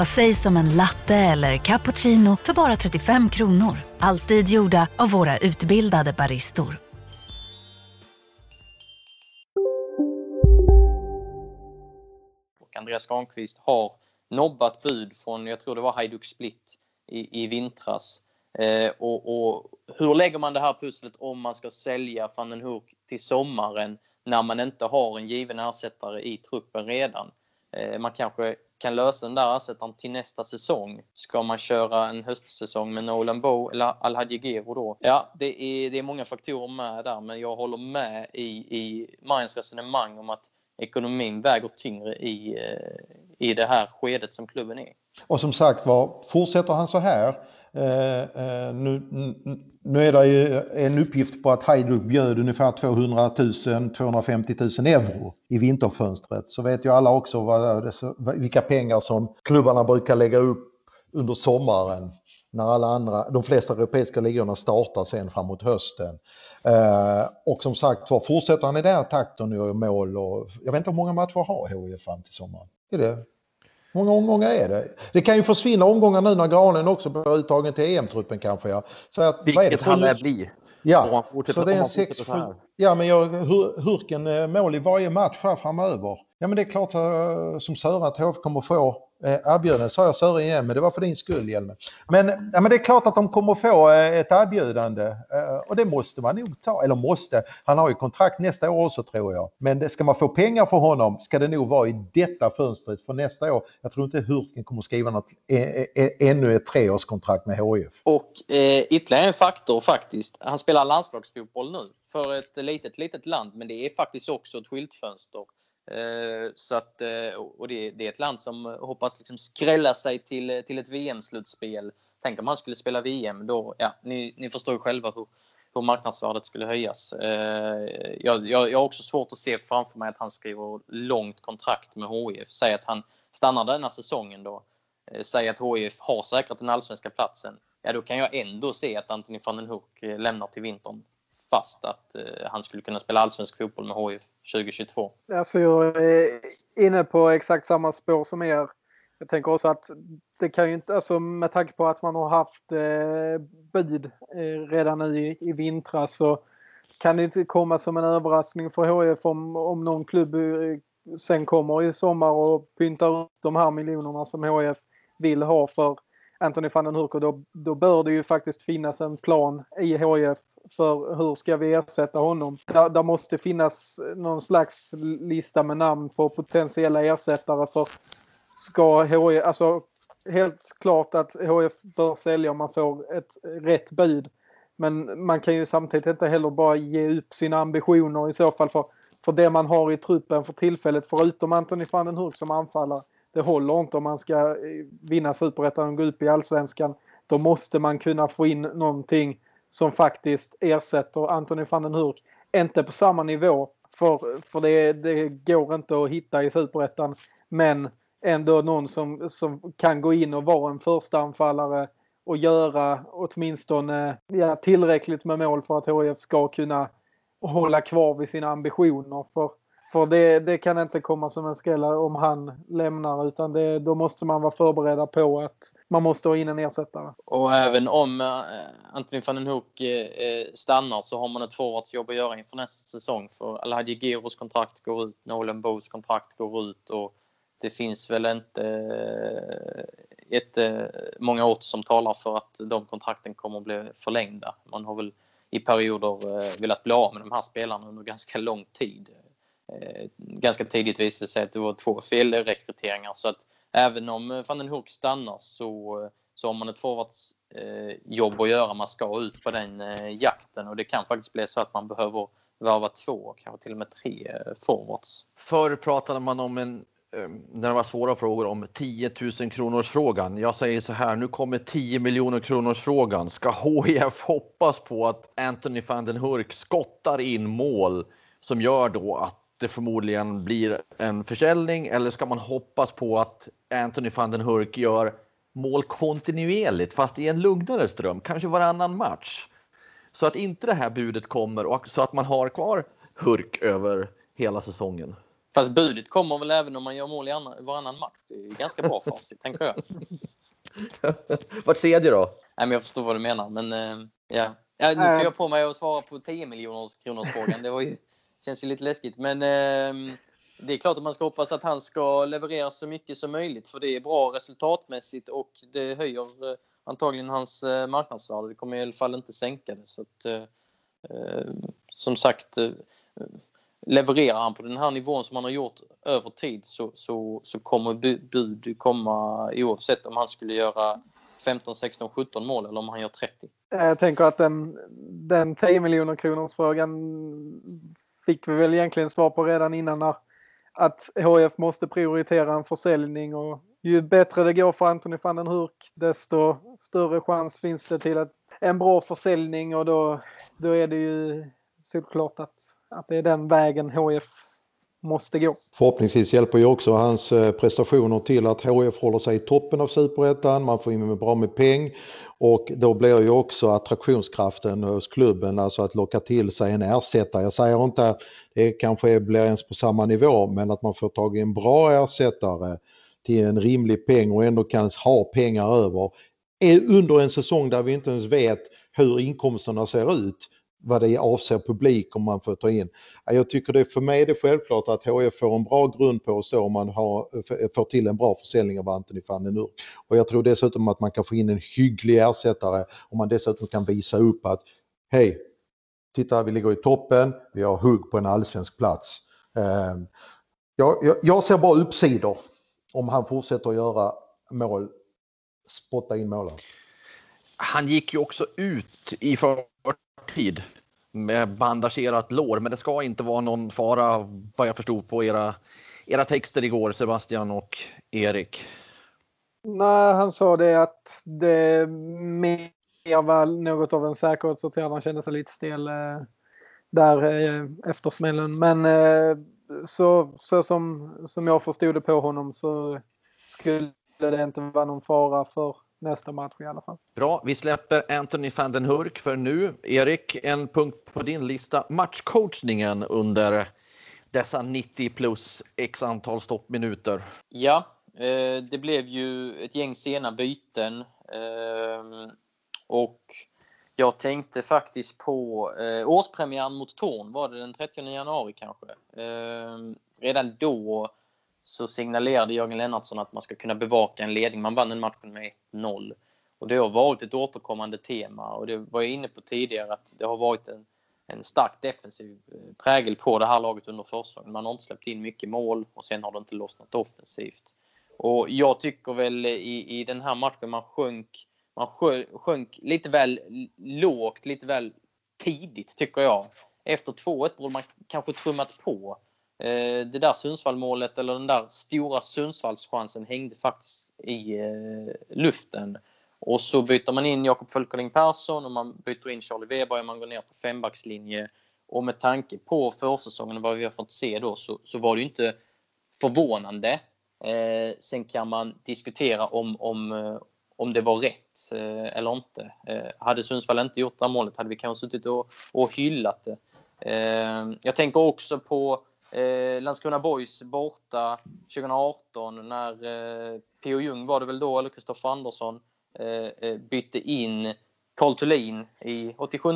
Vad sägs om en latte eller cappuccino för bara 35 kronor? Alltid gjorda av våra utbildade baristor. Och Andreas Granqvist har nobbat bud från, jag tror det var Hajduk Split i, i vintras. Eh, och, och, hur lägger man det här pusslet om man ska sälja van den Hoek till sommaren när man inte har en given ersättare i truppen redan? Eh, man kanske kan lösa den där ersättaren till nästa säsong. Ska man köra en höstsäsong med Nolan Bow eller Alhaji Gero då? Ja, det är, det är många faktorer med där, men jag håller med i, i Marians resonemang om att ekonomin väger tyngre i, eh, i det här skedet som klubben är. Och som sagt var, fortsätter han så här Eh, eh, nu, nu är det ju en uppgift på att Hajduk bjöd ungefär 200 000, 250 000 euro i vinterfönstret. Så vet ju alla också vad, vilka pengar som klubbarna brukar lägga upp under sommaren när alla andra, de flesta europeiska ligorna startar sen framåt hösten. Eh, och som sagt var, fortsätter han i den här takten och gör mål och jag vet inte hur många matcher har HIF fram till sommaren? Är det hur många omgångar är det? Det kan ju försvinna omgångar nu när Granen också blir uttagen till EM-truppen kanske. Ja. Så att, Vilket han lär bli. Ja, så det är en sex, ja men jag, Hurken eh, mål i varje match här framöver. Ja men det är klart eh, som Sören att HF kommer få eh, erbjudande, sa jag Sören igen, men det var för din skull Hjelme. Men, ja, men det är klart att de kommer få eh, ett erbjudande eh, och det måste man nog ta, eller måste, han har ju kontrakt nästa år också tror jag. Men det, ska man få pengar för honom ska det nog vara i detta fönstret för nästa år. Jag tror inte Hurken kommer skriva något, eh, ännu ett treårskontrakt med HIF. Och eh, ytterligare en faktor faktiskt, han spelar landslagsfotboll nu för ett litet, litet land, men det är faktiskt också ett skyltfönster Eh, så att, eh, och det, det, är ett land som hoppas liksom skrälla sig till, till ett VM-slutspel. Tänk om han skulle spela VM, då, ja, ni, ni förstår ju själva hur, hur marknadsvärdet skulle höjas. Eh, jag, jag, jag har också svårt att se framför mig att han skriver långt kontrakt med HIF. Säg att han stannar denna säsongen då. Eh, säg att HIF har säkrat den allsvenska platsen. Ja, då kan jag ändå se att Anthony van den Hoek eh, lämnar till vintern fast att eh, han skulle kunna spela allsvensk fotboll med HIF 2022. Alltså jag är inne på exakt samma spår som er. Jag tänker också att det kan ju inte, alltså med tanke på att man har haft eh, bud eh, redan nu i, i vintras så kan det inte komma som en överraskning för HIF om, om någon klubb eh, sen kommer i sommar och pyntar upp de här miljonerna som HIF vill ha för Anthony van den Hurk och då, då bör det ju faktiskt finnas en plan i HIF för hur ska vi ersätta honom. Där, där måste finnas någon slags lista med namn på potentiella ersättare för ska HIF, alltså helt klart att HIF bör sälja om man får ett rätt bud. Men man kan ju samtidigt inte heller bara ge upp sina ambitioner i så fall för, för det man har i truppen för tillfället förutom Anthony van den Hurk som anfallare det håller inte om man ska eh, vinna superettan och gå upp i allsvenskan. Då måste man kunna få in någonting som faktiskt ersätter Anthony van den Hurk. Inte på samma nivå, för, för det, det går inte att hitta i superettan. Men ändå någon som, som kan gå in och vara en första anfallare och göra åtminstone ja, tillräckligt med mål för att HIF ska kunna hålla kvar vid sina ambitioner. För för det, det, kan inte komma som en skräll om han lämnar utan det, då måste man vara förberedda på att man måste ha in en ersättare. Och även om eh, äh, Anthony van den Hoek äh, stannar så har man ett forwardsjobb att göra inför nästa säsong. För Alhaji Giros kontrakt går ut, Nolan Bows kontrakt går ut och det finns väl inte äh, ett, många åt som talar för att de kontrakten kommer att bli förlängda. Man har väl i perioder velat bli av med de här spelarna under ganska lång tid. Eh, ganska tidigt visade det sig att det var två felrekryteringar så att även om eh, van den Hoek stannar så, eh, så har man ett forwardsjobb eh, att göra. Man ska ut på den eh, jakten och det kan faktiskt bli så att man behöver värva två, kanske till och med tre forwards. Förr pratade man om en när det var svåra frågor om 10 000 kronors frågan. Jag säger så här, nu kommer 10 miljoner kronors frågan. Ska HIF hoppas på att Anthony van den Hurk skottar in mål som gör då att det förmodligen blir en försäljning eller ska man hoppas på att Anthony van den Hurk gör mål kontinuerligt fast i en lugnare ström, kanske varannan match. Så att inte det här budet kommer och så att man har kvar Hurk över hela säsongen. Fast budet kommer väl även om man gör mål i annan, varannan match. Det är ganska bra facit, <laughs> tänker jag. <laughs> Vart tredje då? Nej, men jag förstår vad du menar, men uh, ja. ja. Nu tog jag på mig att svara på 10 miljoners kronors frågan. Det var ju känns ju lite läskigt. Men eh, det är klart att man ska hoppas att han ska leverera så mycket som möjligt för det är bra resultatmässigt och det höjer eh, antagligen hans eh, marknadsvärde. Det kommer i alla fall inte sänka det. Så att, eh, eh som sagt, eh, levererar han på den här nivån som han har gjort över tid så, så, så kommer bud komma oavsett om han skulle göra 15, 16, 17 mål eller om han gör 30. Jag tänker att den, den 10 miljoner kronors frågan fick vi väl egentligen svar på redan innan när att HF måste prioritera en försäljning och ju bättre det går för Anthony van den Hurk desto större chans finns det till att en bra försäljning och då, då är det ju såklart att, att det är den vägen HF måste gå. Förhoppningsvis hjälper ju också hans eh, prestationer till att HF håller sig i toppen av superettan, man får in bra med peng och då blir ju också attraktionskraften hos klubben, alltså att locka till sig en ersättare. Jag säger inte att det kanske blir ens på samma nivå, men att man får tag i en bra ersättare till en rimlig peng och ändå kan ha pengar över eh, under en säsong där vi inte ens vet hur inkomsterna ser ut vad det avser publik om man får ta in. Jag tycker det för mig är det självklart att HF får en bra grund på så om man har, får till en bra försäljning av Anthony van den Urk. Och jag tror dessutom att man kan få in en hygglig ersättare om man dessutom kan visa upp att hej, titta vi ligger i toppen, vi har hugg på en allsvensk plats. Ehm, jag, jag, jag ser bara uppsidor om han fortsätter att göra mål, spotta in målen. Han gick ju också ut i för tid med bandagerat lår, men det ska inte vara någon fara vad jag förstod på era, era texter igår, Sebastian och Erik. Nej, han sa det att det mer var något av en säkerhetsåtgärd. Han kände sig lite stel eh, där eh, efter smällen. Men eh, så, så som, som jag förstod det på honom så skulle det inte vara någon fara för nästa match i alla fall. Bra, vi släpper Anthony van den Hurk för nu. Erik, en punkt på din lista. Matchcoachningen under dessa 90 plus x antal stoppminuter. Ja, eh, det blev ju ett gäng sena byten. Eh, och jag tänkte faktiskt på eh, årspremiären mot Torn, var det den 30 januari kanske? Eh, redan då så signalerade Jörgen Lennartsson att man ska kunna bevaka en ledning. Man vann den matchen med 1-0. Och det har varit ett återkommande tema och det var jag inne på tidigare att det har varit en, en stark defensiv eh, prägel på det här laget under försäsongen. Man har inte släppt in mycket mål och sen har det inte lossnat offensivt. Och jag tycker väl i, i den här matchen man sjönk, man sjönk lite väl lågt, lite väl tidigt tycker jag. Efter 2-1 borde man kanske trummat på. Eh, det där Sundsvallmålet eller den där stora Sundsvallschansen hängde faktiskt i eh, luften. Och så byter man in Jakob Fölkerling Persson och man byter in Charlie Weber och man går ner på fembackslinje. Och med tanke på försäsongen och vad vi har fått se då så, så var det ju inte förvånande. Eh, sen kan man diskutera om, om, eh, om det var rätt eh, eller inte. Eh, hade Sundsvall inte gjort det här målet hade vi kanske suttit och, och hyllat det. Eh, jag tänker också på Eh, Landskrona Boys borta 2018 när eh, P.O. Ljung var det väl då, eller Kristoffer Andersson, eh, eh bytte in Carl Thulin i 87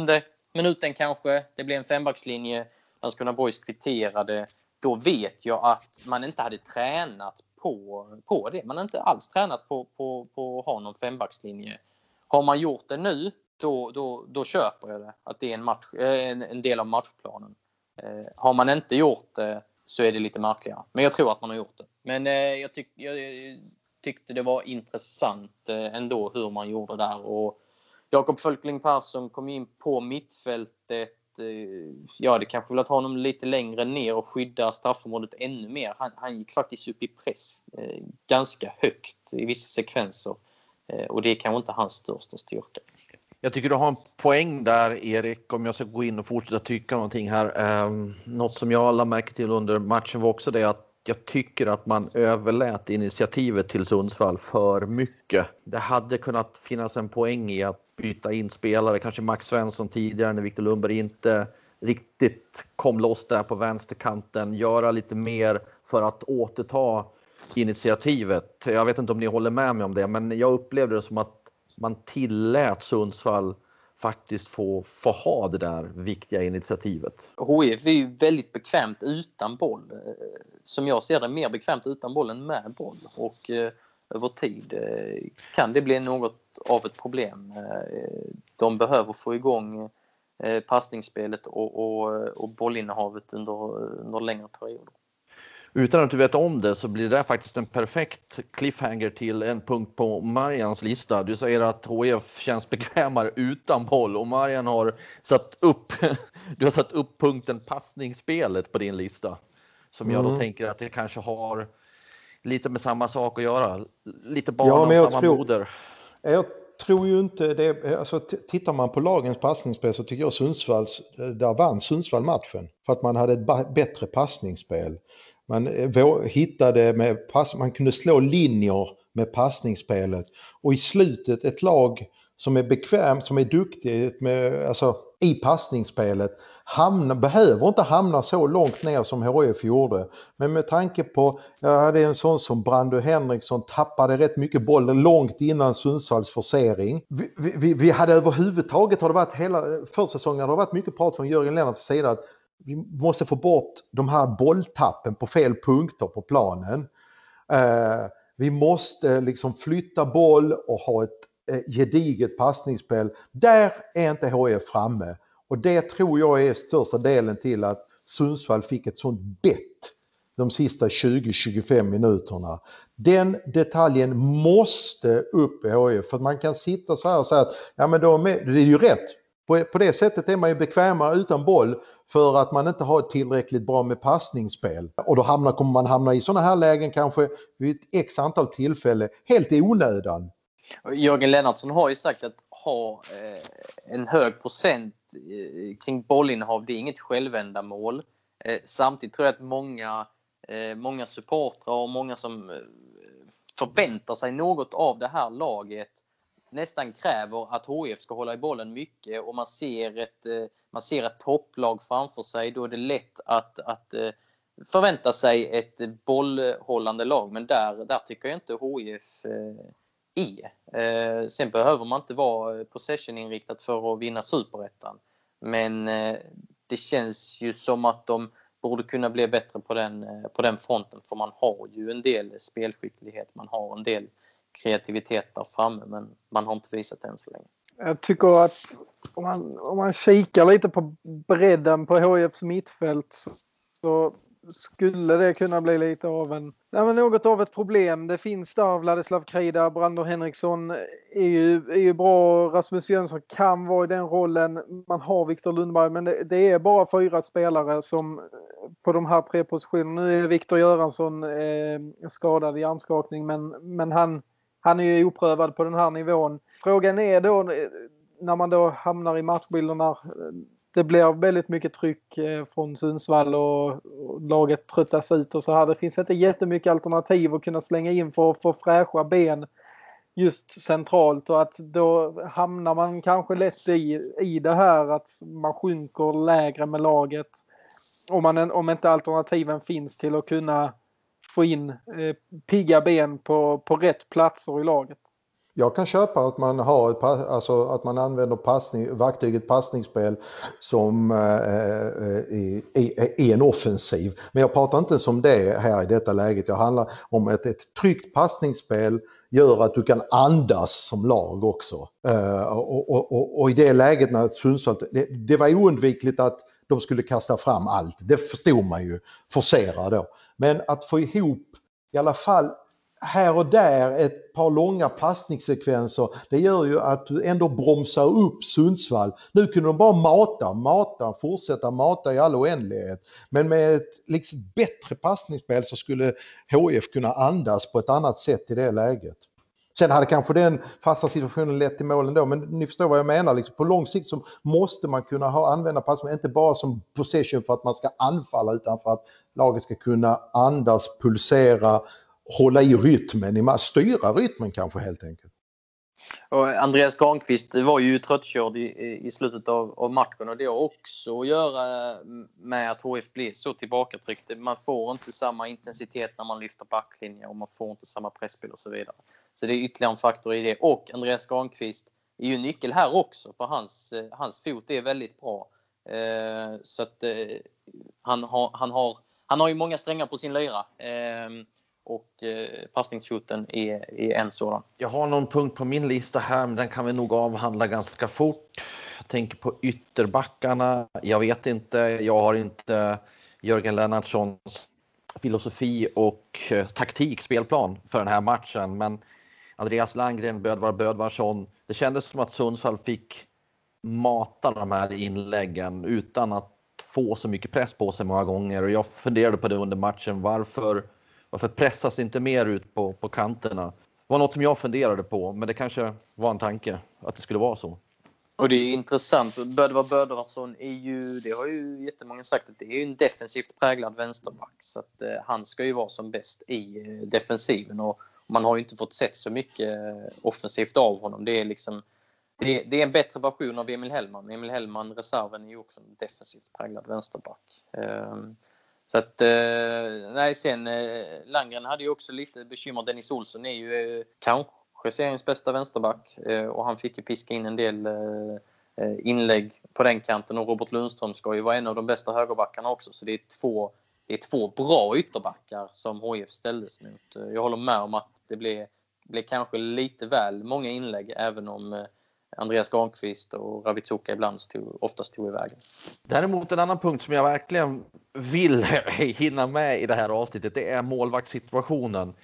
minuten kanske. Det blev en fembackslinje. Landskrona Boys kvitterade. Då vet jag att man inte hade tränat på, på det. Man har inte alls tränat på, på, på att ha någon fembackslinje. Har man gjort det nu, då, då, då köper jag det. Att det är en, match, eh, en, en del av matchplanen. Eh, har man inte gjort det så är det lite märkligare. Men jag tror att man har gjort det. Men eh, jag, tyck, jag eh, tyckte det var intressant ändå hur man gjorde där. Och Jakob Fölkling Persson kom in på mittfältet. Ja, det kanske velat ha honom lite längre ner och skydda straffområdet ännu mer. Han, han gick faktiskt upp i press ganska högt i vissa sekvenser. Och det är kanske inte hans största styrka. Jag tycker du har en poäng där Erik, om jag ska gå in och fortsätta tycka någonting här. Eh, något som jag lade märke till under matchen var också det att jag tycker att man överlät initiativet till Sundsvall för mycket. Det hade kunnat finnas en poäng i att byta in spelare, kanske Max Svensson tidigare när Viktor Lundberg inte riktigt kom loss där på vänsterkanten, göra lite mer för att återta initiativet. Jag vet inte om ni håller med mig om det, men jag upplevde det som att man tillät Sundsvall faktiskt få, få ha det där viktiga initiativet. HIF är ju väldigt bekvämt utan boll. Eh, som jag ser det, mer bekvämt utan boll än med boll. Och eh, över tid eh, kan det bli något av ett problem. Eh, de behöver få igång eh, passningsspelet och, och, och bollinnehavet under, under längre perioder utan att du vet om det så blir det faktiskt en perfekt cliffhanger till en punkt på Marians lista. Du säger att HF känns bekvämare utan boll och Marian har satt upp, <laughs> du har satt upp punkten passningsspelet på din lista. Som jag då mm. tänker att det kanske har lite med samma sak att göra. Lite barn ja, av samma tror, moder. Jag tror ju inte det. Alltså, tittar man på lagens passningsspel så tycker jag Sundsvalls, där vann Sundsvall matchen. För att man hade ett bättre passningsspel. Man eh, hittade med pass, man kunde slå linjer med passningsspelet. Och i slutet ett lag som är bekvämt, som är duktigt med, alltså, i passningsspelet hamna, behöver inte hamna så långt ner som HF gjorde. Men med tanke på, jag hade en sån som Brando Henriksson tappade rätt mycket bollen långt innan Sundsvalls forcering. Vi, vi, vi hade överhuvudtaget, har det varit hela eh, försäsongen, har det varit mycket prat från Jörgen Lennarts sida att vi måste få bort de här bolltappen på fel punkter på planen. Eh, vi måste liksom flytta boll och ha ett eh, gediget passningsspel. Där är inte HIF framme och det tror jag är största delen till att Sundsvall fick ett sånt bett de sista 20-25 minuterna. Den detaljen måste upp i HIF för att man kan sitta så här och säga att ja men de är, det är ju rätt, på, på det sättet är man ju bekvämare utan boll för att man inte har tillräckligt bra med passningsspel. Och då hamnar, kommer man hamna i sådana här lägen kanske vid ett x antal tillfällen helt i onödan. Jörgen Lennartsson har ju sagt att ha eh, en hög procent eh, kring bollinnehav, det är inget självändamål. Eh, samtidigt tror jag att många, många supportrar och många som förväntar sig något av det här laget nästan kräver att HIF ska hålla i bollen mycket och man ser ett, eh, man ser ett topplag framför sig, då är det lätt att, att eh, förvänta sig ett bollhållande lag. Men där, där tycker jag inte HIF eh, är. Sen behöver man inte vara possession-inriktat för att vinna superettan. Men det känns ju som att de borde kunna bli bättre på den, på den fronten för man har ju en del spelskicklighet, man har en del kreativitet där framme men man har inte visat det än så länge. Jag tycker att om man, om man kikar lite på bredden på HIFs mittfält så skulle det kunna bli lite av en, ja, men något av ett problem. Det finns där Vladislav Krida, Brandon Henriksson är ju, är ju bra. Rasmus Jönsson kan vara i den rollen. Man har Viktor Lundberg men det, det, är bara fyra spelare som på de här tre positionerna. Nu är Viktor Göransson eh, skadad i armskakning men, men han han är ju oprövad på den här nivån. Frågan är då eh, när man då hamnar i matchbilderna. Eh, det blir väldigt mycket tryck eh, från Sundsvall och laget tröttas ut och så här. Det finns inte jättemycket alternativ att kunna slänga in för att få fräscha ben just centralt och att då hamnar man kanske lätt i, i det här att man sjunker lägre med laget. Om, man, om inte alternativen finns till att kunna få in eh, pigga ben på, på rätt platser i laget. Jag kan köpa att man, har alltså att man använder passning, verktyget passningsspel som eh, eh, i, i, i, en offensiv. Men jag pratar inte som det här i detta läget. Jag handlar om att ett tryggt passningsspel gör att du kan andas som lag också. Eh, och, och, och, och, i det läget när Sundsvall, det, det var oundvikligt att de skulle kasta fram allt. Det förstod man ju, forcera då. Men att få ihop i alla fall här och där ett par långa passningssekvenser, det gör ju att du ändå bromsar upp Sundsvall. Nu kunde de bara mata, mata, fortsätta mata i all oändlighet. Men med ett liksom bättre passningsspel så skulle HF kunna andas på ett annat sätt i det läget. Sen hade kanske den fasta situationen lett till målen då, men ni förstår vad jag menar. Liksom på lång sikt så måste man kunna ha, använda passning, inte bara som possession för att man ska anfalla utan för att laget ska kunna andas, pulsera, hålla i rytmen, styra rytmen kanske helt enkelt. Och Andreas Granqvist var ju tröttkörd i, i slutet av, av, matchen och det har också att göra med att HF blir så tillbakatryckt. Man får inte samma intensitet när man lyfter backlinjer och man får inte samma presspel och så vidare. Så det är ytterligare en faktor i det. Och Andreas Granqvist är ju nyckel här också för hans, eh, hans fot är väldigt bra. Eh, så att eh, han, har, han, har, han har ju många strängar på sin lyra. Eh, och eh, passningsfoten är, är en sådan. Jag har någon punkt på min lista här, men den kan vi nog avhandla ganska fort. Jag tänker på ytterbackarna. Jag vet inte, jag har inte Jörgen Lennartssons filosofi och eh, taktik, spelplan för den här matchen. Men Andreas Landgren, Bödvar Bödvarsson. Det kändes som att Sundsvall fick mata de här inläggen utan att få så mycket press på sig många gånger. Och jag funderade på det under matchen. Varför varför pressas det inte mer ut på, på kanterna? Det var något som jag funderade på, men det kanske var en tanke att det skulle vara så. Och det är intressant, för Bödvar Bödvarsson är ju, det har ju jättemånga sagt, att det är en defensivt präglad vänsterback. Så att eh, han ska ju vara som bäst i eh, defensiven och man har ju inte fått sett så mycket eh, offensivt av honom. Det är liksom det det är en bättre version av Emil Hellman. Emil Hellman, reserven, är ju också en defensivt präglad vänsterback. Ehm, så att, eh, nej sen eh, Landgren hade ju också lite bekymmer. Dennis Olsson är ju eh, kanske seriens bästa vänsterback eh, och han fick ju piska in en del eh, eh, inlägg på den kanten och Robert Lundström ska ju vara en av de bästa högerbackarna också så det är två, det är två bra ytterbackar som HIF ställdes mot. Jag håller med om att det blev, blev kanske lite väl många inlägg även om Andreas Granqvist och Ravitsuka ibland stod, oftast stod i vägen. Däremot en annan punkt som jag verkligen vill <laughs> hinna med i det här avsnittet, det är målvaktssituationen.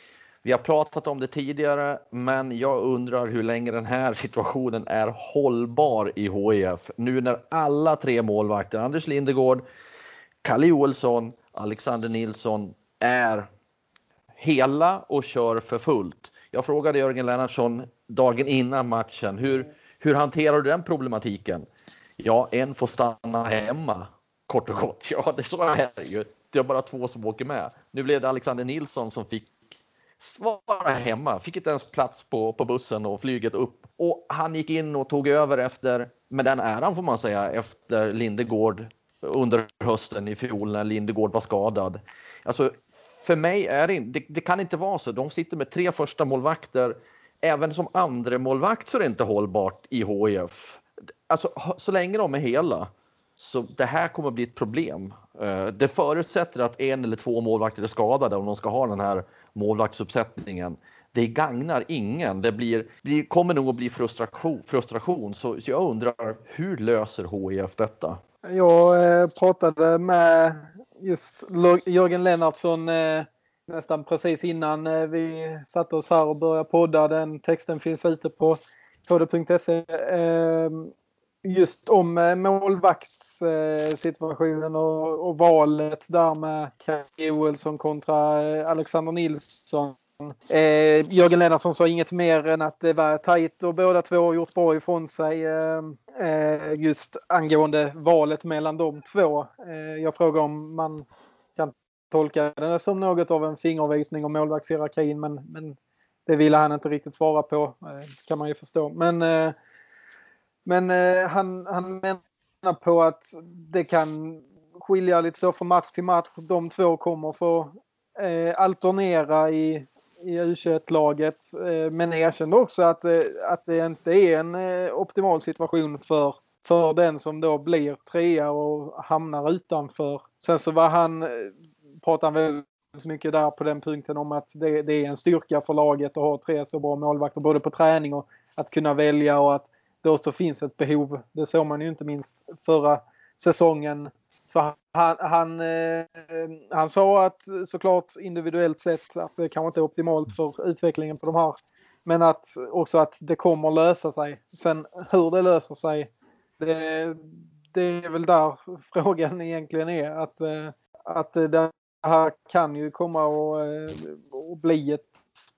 Vi har pratat om det tidigare, men jag undrar hur länge den här situationen är hållbar i HIF. Nu när alla tre målvakter, Anders Lindegård, Kalle Joelsson, Alexander Nilsson, är hela och kör för fullt. Jag frågade Jörgen Lennartsson dagen innan matchen, hur, hur hanterar du den problematiken? Ja, en får stanna hemma, kort och gott. Ja, det är så är ju. Det är bara två som åker med. Nu blev det Alexander Nilsson som fick svara hemma, fick inte ens plats på, på bussen och flyget upp. Och han gick in och tog över efter, med den äran får man säga, efter Lindegård under hösten i fjol när Lindegård var skadad. Alltså, för mig är det, det, det kan inte vara så. De sitter med tre första målvakter. Även som andra målvakt så är det inte hållbart i HIF. Alltså, så länge de är hela. Så det här kommer att bli ett problem. Eh, det förutsätter att en eller två målvakter är skadade om de ska ha den här målvaktsuppsättningen. Det gagnar ingen. Det blir, blir, kommer nog att bli frustration. frustration. Så, så jag undrar, hur löser HIF detta? Jag eh, pratade med just Jörgen Lennartsson eh, nästan precis innan eh, vi satte oss här och började podda. Den texten finns ute på kd.se. Ehm, just om eh, målvaktssituationen och, och valet där med Kaj Joelsson kontra eh, Alexander Nilsson. Eh, Jörgen Lennartsson sa inget mer än att det var tajt och båda två har gjort bra ifrån sig. Eh, eh, just angående valet mellan de två. Eh, jag frågar om man tolkade det som något av en fingervisning om målvaktshierarkin men, men det ville han inte riktigt svara på eh, kan man ju förstå. Men, eh, men eh, han, han menar på att det kan skilja lite så från match till match. De två kommer få alternera i i U21-laget. Men erkände också att, att det inte är en optimal situation för, för den som då blir trea och hamnar utanför. Sen så var han, pratade han väldigt mycket där på den punkten om att det, det, är en styrka för laget att ha tre så bra målvakter både på träning och att kunna välja och att det också finns ett behov. Det såg man ju inte minst förra säsongen så han, han, eh, han sa att såklart individuellt sett att det kanske inte är optimalt för utvecklingen på de här. Men att också att det kommer lösa sig. Sen hur det löser sig, det, det är väl där <laughs> frågan egentligen är. Att, eh, att det här kan ju komma att eh, och bli ett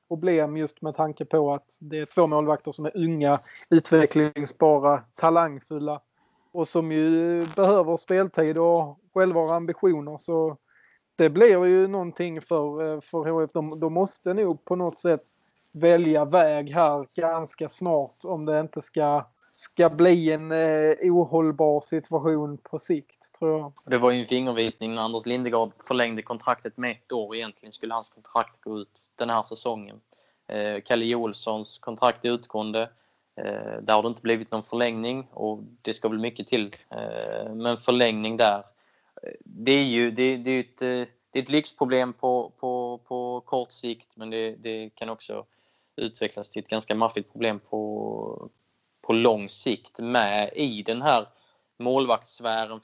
problem just med tanke på att det är två målvakter som är unga, utvecklingsbara, talangfulla och som ju behöver speltid och själva ambitioner så det blir ju någonting för, eh, för HF. De, de måste nog på något sätt välja väg här ganska snart om det inte ska, ska bli en eh, ohållbar situation på sikt tror jag. Det var ju en fingervisning när Anders Lindegard förlängde kontraktet med ett år. Egentligen skulle hans kontrakt gå ut den här säsongen. Eh, Kalle Joelssons kontrakt är utgående. Eh, där har det inte blivit någon förlängning och det ska väl mycket till. Eh, men förlängning där, eh, det är ju det, det är ett, eh, det är ett lyxproblem på, på, på kort sikt men det, det kan också utvecklas till ett ganska maffigt problem på, på lång sikt. Med i den här målvaktssfären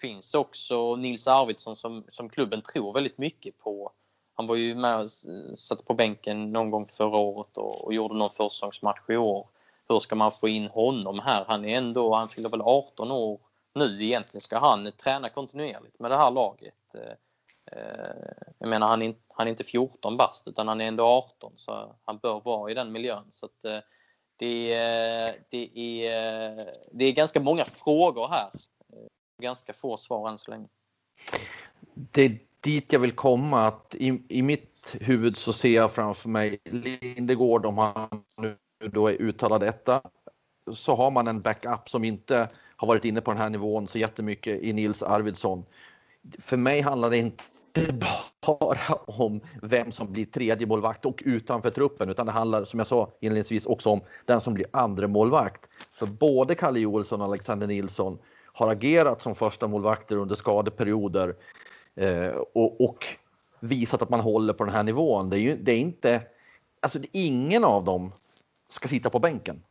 finns också Nils Arvidsson som, som klubben tror väldigt mycket på. Han var ju med och satt på bänken någon gång förra året och, och gjorde någon försäsongsmatch i år hur ska man få in honom här? Han är ändå, han fyller väl 18 år nu egentligen. Ska han träna kontinuerligt med det här laget? Eh, eh, jag menar, han är, han är inte 14 bast utan han är ändå 18 så han bör vara i den miljön. Så att, eh, det, det, är, det är ganska många frågor här. Ganska få svar än så länge. Det är dit jag vill komma. Att i, I mitt huvud så ser jag framför mig Lindegård om han nu då är uttalad etta så har man en backup som inte har varit inne på den här nivån så jättemycket i Nils Arvidsson. För mig handlar det inte bara om vem som blir tredje målvakt och utanför truppen, utan det handlar som jag sa inledningsvis också om den som blir andra målvakt. För både Kalle Joelsson och Alexander Nilsson har agerat som första målvakter under skadeperioder eh, och, och, visat att man håller på den här nivån. Det är ju det är inte, alltså det är ingen av dem ska sitta på bänken.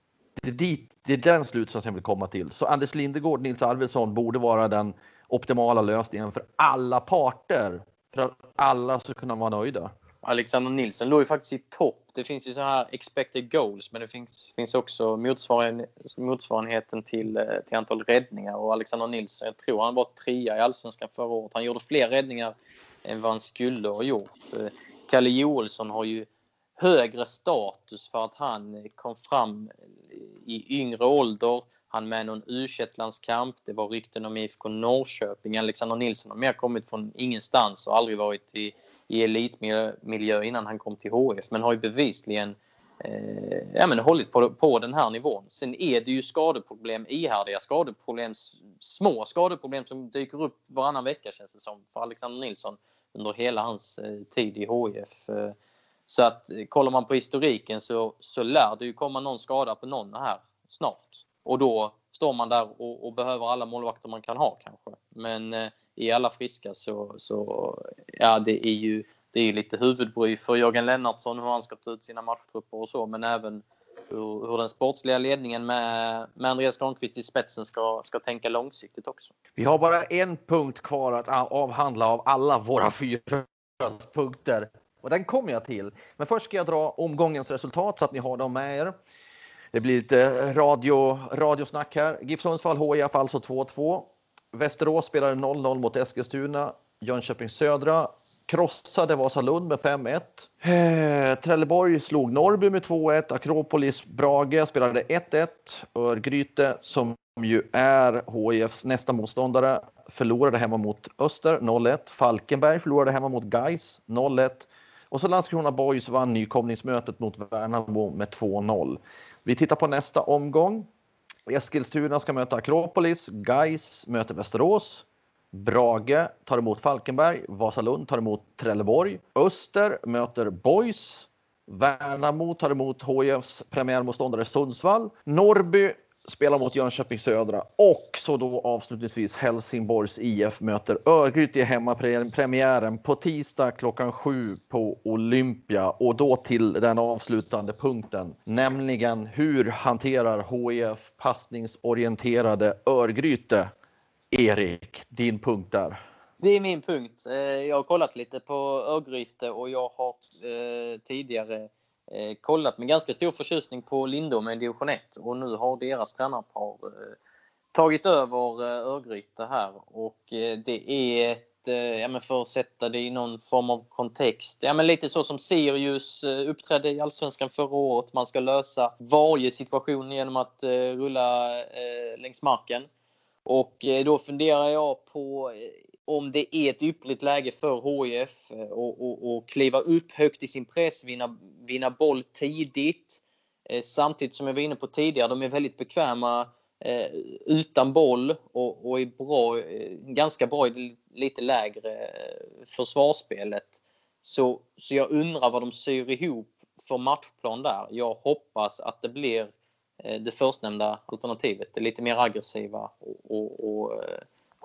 Det är, dit, det är den slutsatsen jag vill komma till. Så Anders Lindegård, Nils Arvidsson borde vara den optimala lösningen för alla parter. För att alla ska kunna vara nöjda. Alexander Nilsson låg ju faktiskt i topp. Det finns ju så här expected goals men det finns, finns också motsvarigheten till, till antal räddningar och Alexander Nilsson, jag tror han var trea i Allsvenskan förra året. Han gjorde fler räddningar än vad han skulle ha gjort. Kalle Joelsson har ju högre status för att han kom fram i yngre ålder. Han med någon u landskamp Det var rykten om IFK Norrköping. Alexander Nilsson har mer kommit från ingenstans och aldrig varit i, i elitmiljö innan han kom till HF. Men har ju bevisligen eh, ja, men hållit på, på den här nivån. Sen är det ju skadeproblem, ihärdiga skadeproblem, små skadeproblem som dyker upp varannan vecka känns det som för Alexander Nilsson under hela hans eh, tid i HIF. Eh, så att eh, kollar man på historiken så, så lär det ju komma någon skada på någon här snart. Och då står man där och, och behöver alla målvakter man kan ha kanske. Men eh, i alla friska så, så ja, det är ju det är lite huvudbry för Jörgen Lennartsson hur han ska ta ut sina matchtrupper och så, men även hur, hur den sportsliga ledningen med, med Andreas Granqvist i spetsen ska, ska tänka långsiktigt också. Vi har bara en punkt kvar att avhandla av alla våra fyra punkter och den kommer jag till. Men först ska jag dra omgångens resultat så att ni har dem med er. Det blir lite radio, radiosnack här. GIF Sundsvall HIF alltså 2-2. Västerås spelade 0-0 mot Eskilstuna. Jönköping Södra krossade Vasalund med 5-1. Eh, Trelleborg slog Norrby med 2-1. Akropolis Brage spelade 1-1. Örgryte som ju är HIFs nästa motståndare förlorade hemma mot Öster 0-1. Falkenberg förlorade hemma mot Gais 0-1. Och så Landskrona Boys vann nykomlingsmötet mot Värnamo med 2-0. Vi tittar på nästa omgång. Eskilstuna ska möta Akropolis, Gais möter Västerås, Brage tar emot Falkenberg, Vasalund tar emot Trelleborg, Öster möter Boys, Värnamo tar emot HIFs premiärmotståndare Sundsvall, Norrby spelar mot Jönköping Södra och så då avslutningsvis Helsingborgs IF möter Örgryte i hemmapremiären på tisdag klockan sju på Olympia och då till den avslutande punkten, nämligen hur hanterar HIF passningsorienterade Örgryte? Erik, din punkt där. Det är min punkt. Eh, jag har kollat lite på Örgryte och jag har eh, tidigare eh, kollat med ganska stor förtjusning på Lindome i division 1 och nu har deras tränarpar eh, tagit över eh, Örgryte här och eh, det är ett, eh, ja men för att sätta det i någon form av kontext, ja men lite så som Sirius eh, uppträdde i Allsvenskan förra året. Man ska lösa varje situation genom att eh, rulla eh, längs marken. Och eh, då funderar jag på eh, om det är ett ypperligt läge för HIF eh, och, kliva upp högt i sin press, vinna, vinna boll tidigt. Eh, samtidigt som jag var inne på tidigare, de är väldigt bekväma eh, utan boll och, och är bra, eh, ganska bra i lite lägre eh, försvarsspelet. Så, så jag undrar vad de syr ihop för matchplan där. Jag hoppas att det blir det förstnämnda alternativet, det lite mer aggressiva och, och, och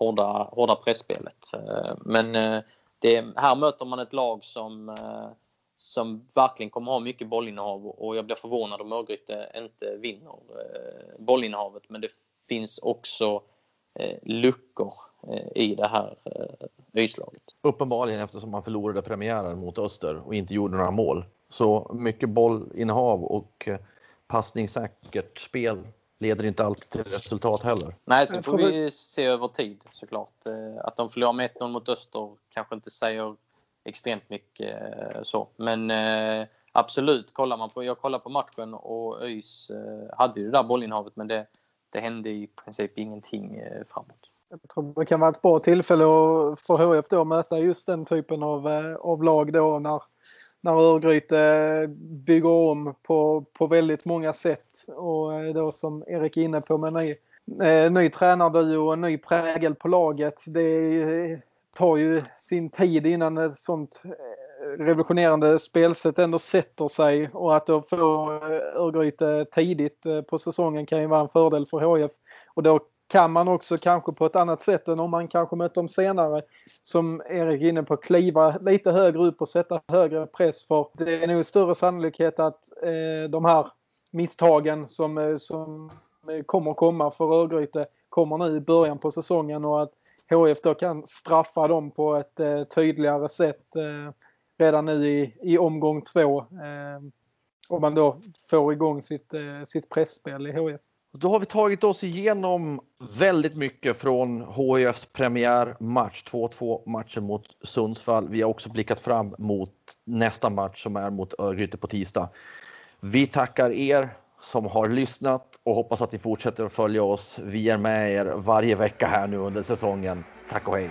hårda, hårda pressspelet. Eh, men eh, det, här möter man ett lag som, eh, som verkligen kommer ha mycket bollinnehav och jag blir förvånad om Örgryte inte vinner bollinnehavet. Men det finns också luckor i det här islaget. Uppenbarligen eftersom man förlorade premiären mot Öster och inte gjorde några mål. Så mycket bollinnehav och passningssäkert spel leder inte alltid till resultat heller. Nej, så får vi se över tid såklart. Eh, att de förlorar med 1-0 mot Öster kanske inte säger extremt mycket eh, så. Men eh, absolut, kollar man på, jag kollar på matchen och ÖIS hade ju det där bollinnehavet men det, det hände i princip ingenting framåt. Jag tror det kan vara ett bra tillfälle för HIF då att möta just den typen av, av lag då när när Örgryte bygger om på, på väldigt många sätt och eh, då som Erik är inne på med ny, eh, ny tränarduo och ny prägel på laget. Det eh, tar ju sin tid innan ett sånt eh, revolutionerande spelsätt ändå sätter sig och att då få Örgryte tidigt på säsongen kan ju vara en fördel för HF. Och då kan man också kanske på ett annat sätt än om man kanske mött dem senare, som Erik är inne på, kliva lite högre upp och sätta högre press för det är nog större sannolikhet att eh, de här misstagen som, eh, som eh, kommer komma för Örgryte kommer nu i början på säsongen och att HF då kan straffa dem på ett eh, tydligare sätt eh, redan nu i, i omgång två. Eh, om man då får igång sitt, eh, sitt pressspel i HIF. Då har vi tagit oss igenom väldigt mycket från HIFs premiärmatch, 2-2 matchen mot Sundsvall. Vi har också blickat fram mot nästa match som är mot Örgryte på tisdag. Vi tackar er som har lyssnat och hoppas att ni fortsätter att följa oss. Vi är med er varje vecka här nu under säsongen. Tack och hej!